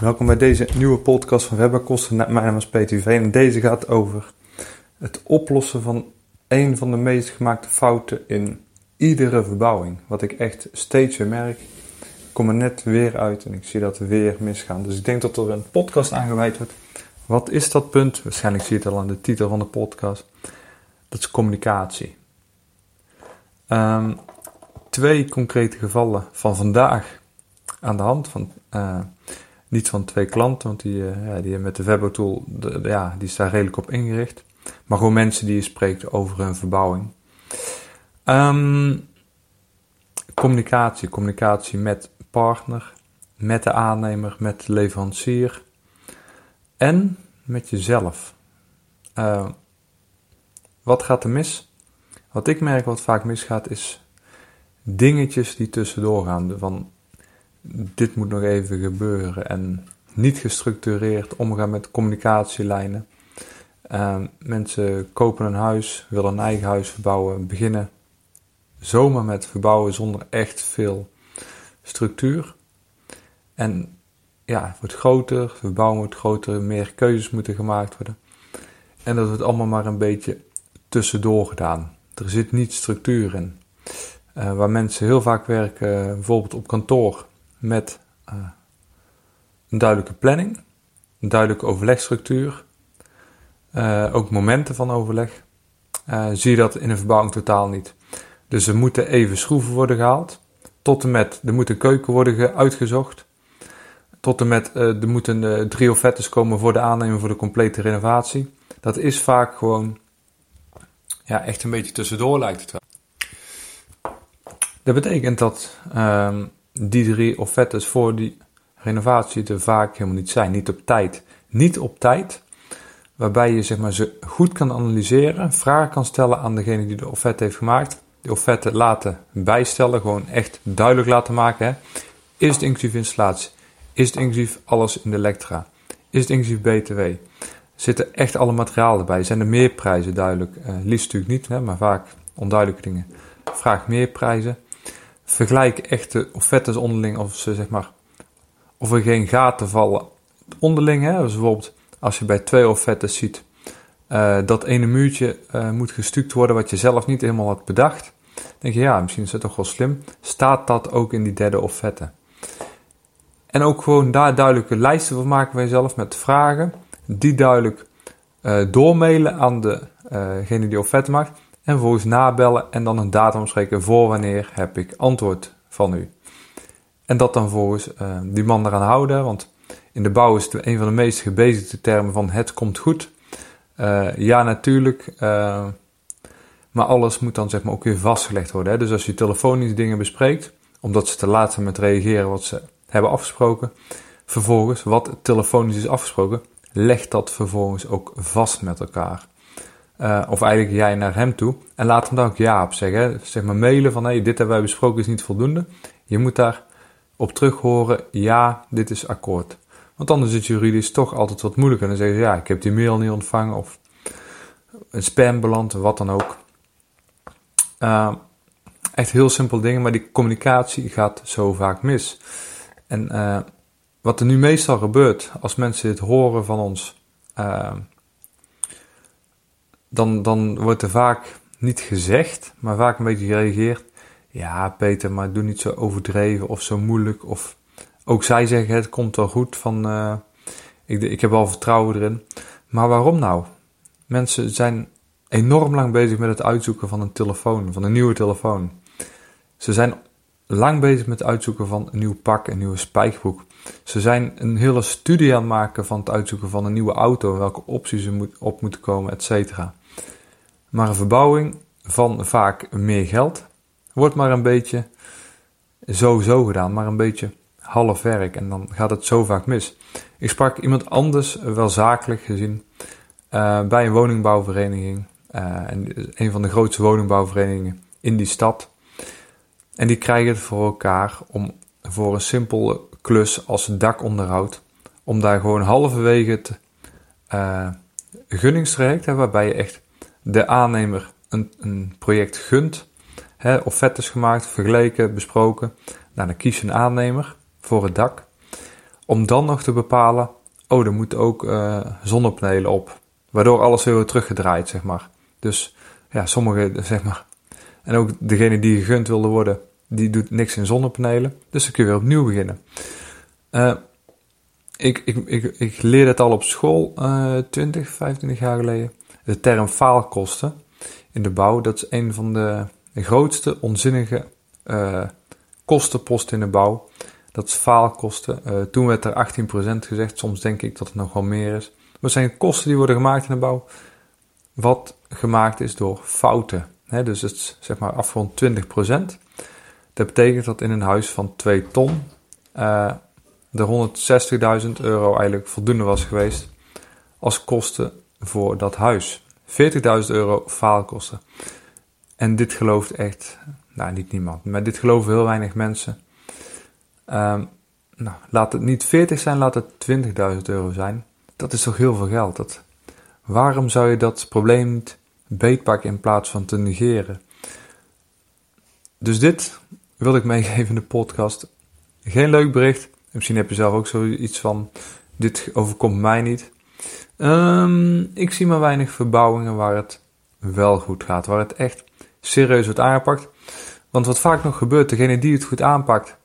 Welkom bij deze nieuwe podcast van Webberkosten. Mijn naam is Peter V en deze gaat over het oplossen van een van de meest gemaakte fouten in iedere verbouwing. Wat ik echt steeds weer merk. Ik kom er net weer uit en ik zie dat weer misgaan. Dus ik denk dat er een podcast aangeweid wordt. Wat is dat punt? Waarschijnlijk zie je het al aan de titel van de podcast. Dat is communicatie. Ehm, twee concrete gevallen van vandaag aan de hand. Van, eh, niet van twee klanten, want die, uh, ja, die met de Webbo tool, de, ja, die is redelijk op ingericht. Maar gewoon mensen die je spreekt over hun verbouwing. Ehm, communicatie. Communicatie met partner, met de aannemer, met de leverancier en met jezelf. Uh, wat gaat er mis? Wat ik merk wat vaak misgaat is dingetjes die tussendoor gaan. Van dit moet nog even gebeuren en niet gestructureerd omgaan met communicatielijnen. Uh, mensen kopen een huis, willen een eigen huis verbouwen, beginnen zomaar met verbouwen zonder echt veel structuur. En ja, het wordt groter, verbouwen wordt groter, meer keuzes moeten gemaakt worden. En dat wordt allemaal maar een beetje tussendoor gedaan. Er zit niet structuur in. Uh, waar mensen heel vaak werken, bijvoorbeeld op kantoor, met uh, een duidelijke planning, een duidelijke overlegstructuur, uh, ook momenten van overleg, uh, zie je dat in een verbouwing totaal niet. Dus er moeten even schroeven worden gehaald, tot en met er moet een keuken worden uitgezocht, tot en met er moeten drie offertes komen voor de aannemer voor de complete renovatie. Dat is vaak gewoon ja, echt een beetje tussendoor lijkt het wel. Dat betekent dat uh, die drie offertes voor die renovatie er vaak helemaal niet zijn. Niet op tijd. Niet op tijd, waarbij je zeg maar, ze goed kan analyseren, vragen kan stellen aan degene die de offerte heeft gemaakt. De offerte laten bijstellen, gewoon echt duidelijk laten maken. Hè. Is het inclusief installatie? Is het inclusief alles in de elektra? Is het inclusief BTW? Zitten echt alle materialen erbij? Zijn er meer prijzen duidelijk? Uh, liefst natuurlijk niet, hè, maar vaak onduidelijke dingen. Vraag meer prijzen. Vergelijk echt de offertes onderling of ze zeg maar of er geen gaten vallen onderling. Hè? Dus bijvoorbeeld als je bij twee offertes ziet uh, dat ene muurtje uh, moet gestuukt worden wat je zelf niet helemaal had bedacht. denk je ja, misschien is dat toch wel slim. Staat dat ook in die derde offerte? En ook gewoon daar duidelijke lijsten van maken bij jezelf met vragen. Die duidelijk uh, aan degene die offerte maakt. En vervolgens nabellen en dan een datum spreken voor wanneer heb ik antwoord van u. En dat dan volgens uh, die man eraan houden, want in de bouw is het een van de meest gebezigde termen van het komt goed. Uh, ja, natuurlijk, uh, maar alles moet dan zeg maar ook weer vastgelegd worden. Hè? Dus als je telefonisch dingen bespreekt, omdat ze te laat zijn met reageren wat ze hebben afgesproken, vervolgens wat telefonisch is afgesproken, leg dat vervolgens ook vast met elkaar. Uh, of eigenlijk jij naar hem toe. En laat hem daar ook ja op zeggen. Zeg maar mailen van hey, dit hebben wij besproken is niet voldoende. Je moet daar op terug horen, ja, dit is akkoord. Want anders is het juridisch toch altijd wat moeilijker. Dan zeggen ze, ja, ik heb die mail niet ontvangen of een spam beland, wat dan ook. Uh, echt heel simpel dingen, maar die communicatie gaat zo vaak mis. En uh, wat er nu meestal gebeurt, als mensen dit horen van ons, uh, dan, dan wordt er vaak niet gezegd, maar vaak een beetje gereageerd. Ja, Peter, maar doe niet zo overdreven of zo moeilijk. Of ook zij zeggen het komt wel goed van uh, ik, ik heb wel vertrouwen erin. Maar waarom nou? Mensen zijn enorm lang bezig met het uitzoeken van een telefoon, van een nieuwe telefoon. Ze zijn lang bezig met het uitzoeken van een nieuw pak, een nieuwe spijkerbroek. Ze zijn een hele studie aan het maken van het uitzoeken van een nieuwe auto, welke opties er moet, op moeten komen, et cetera. Maar een verbouwing van vaak meer geld wordt maar een beetje zo-zo gedaan, maar een beetje half werk. En dan gaat het zo vaak mis. Ik sprak iemand anders, wel zakelijk gezien, uh, bij een woningbouwvereniging. Uh, en een van de grootste woningbouwverenigingen in die stad. En die krijgen het voor elkaar om voor een simpele klus als dakonderhoud, om daar gewoon halverwege het uh, gunningstraject, waarbij je echt de aannemer een, een project gunt, hè, offertes gemaakt, vergeleken, besproken. Nou, dan je een aannemer voor het dak, om dan nog te bepalen, oh, er moeten ook uh, zonnepanelen op, waardoor alles weer teruggedraaid, zeg maar. Dus ja, sommige, zeg maar, en ook degene die gegund wilde worden, die doet niks in zonnepanelen. Dus dan kun je weer opnieuw beginnen. Uh, ik, ik, ik, ik leerde het al op school, uh, 20, 25 jaar geleden. De term faalkosten in de bouw, dat is een van de grootste onzinnige uh, kostenposten in de bouw. Dat is faalkosten. Uh, toen werd er 18% gezegd, soms denk ik dat het nog wel meer is. Het zijn kosten die worden gemaakt in de bouw, wat gemaakt is door fouten. Dus het is zeg maar afgerond 20%. Dat betekent dat in een huis van 2 ton uh, de 160.000 euro eigenlijk voldoende was geweest als kosten voor dat huis. 40.000 euro faalkosten. En dit gelooft echt, nou niet niemand, maar dit geloven heel weinig mensen. Um, nou, laat het niet 40 zijn, laat het 20.000 euro zijn. Dat is toch heel veel geld. Dat, waarom zou je dat probleem niet beetpakken in plaats van te negeren? Dus dit wil ik meegeven in de podcast. Geen leuk bericht. Misschien heb je zelf ook zoiets van: dit overkomt mij niet. Um, ik zie maar weinig verbouwingen waar het wel goed gaat, waar het echt serieus wordt aangepakt. Want wat vaak nog gebeurt, degene die het goed aanpakt,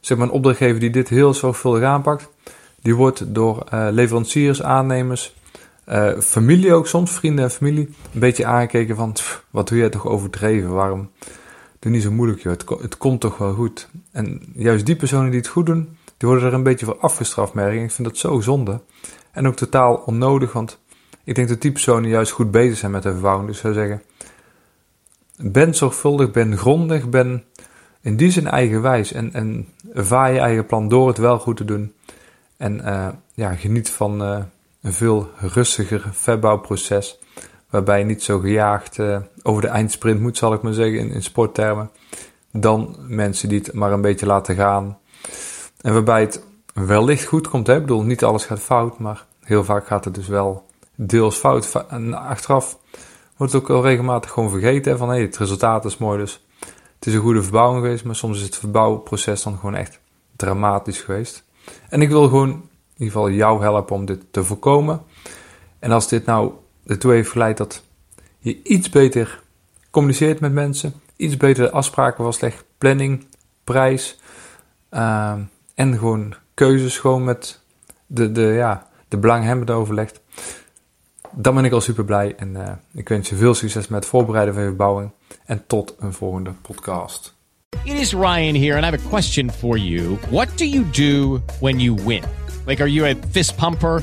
zeg maar een opdrachtgever die dit heel zorgvuldig aanpakt, die wordt door uh, leveranciers, aannemers, uh, familie ook soms, vrienden en familie, een beetje aangekeken van, wat doe jij toch overdreven, waarom doe niet zo moeilijk joh, het, het, komt toch wel goed. En juist die personen die het goed doen, die worden er een beetje voor afgestraft, merk ik. Ik vind dat zo zonde. En ook totaal onnodig, want ik denk dat die personen juist goed bezig zijn met de verbouwing. Dus zou zeggen, ben zorgvuldig, ben grondig, ben in die zin eigenwijs. En, en vaar je eigen plan door het wel goed te doen. En uh, ja, geniet van uh, een veel rustiger verbouwproces. Waarbij je niet zo gejaagd uh, over de eindsprint moet, zal ik maar zeggen, in, in sporttermen. Dan mensen die het maar een beetje laten gaan. En waarbij het wellicht goed komt. Hè? Ik bedoel, niet alles gaat fout, maar heel vaak gaat het dus wel deels fout. En achteraf wordt het ook wel regelmatig gewoon vergeten. Van hé, hey, het resultaat is mooi, dus het is een goede verbouwing geweest. Maar soms is het verbouwproces dan gewoon echt dramatisch geweest. En ik wil gewoon in ieder geval jou helpen om dit te voorkomen. En als dit nou ertoe heeft geleid dat je iets beter communiceert met mensen, iets beter afspraken vastlegt, planning, prijs. Uh, en gewoon keuzes gewoon met de, de, ja, de belanghebbenden overlegt. Dan ben ik al super blij en uh, ik wens je veel succes met het voorbereiden van je verbouwing. En tot een volgende podcast. It is Ryan here and I have a question for you. What do you do when you win? Like, are you a fist pumper?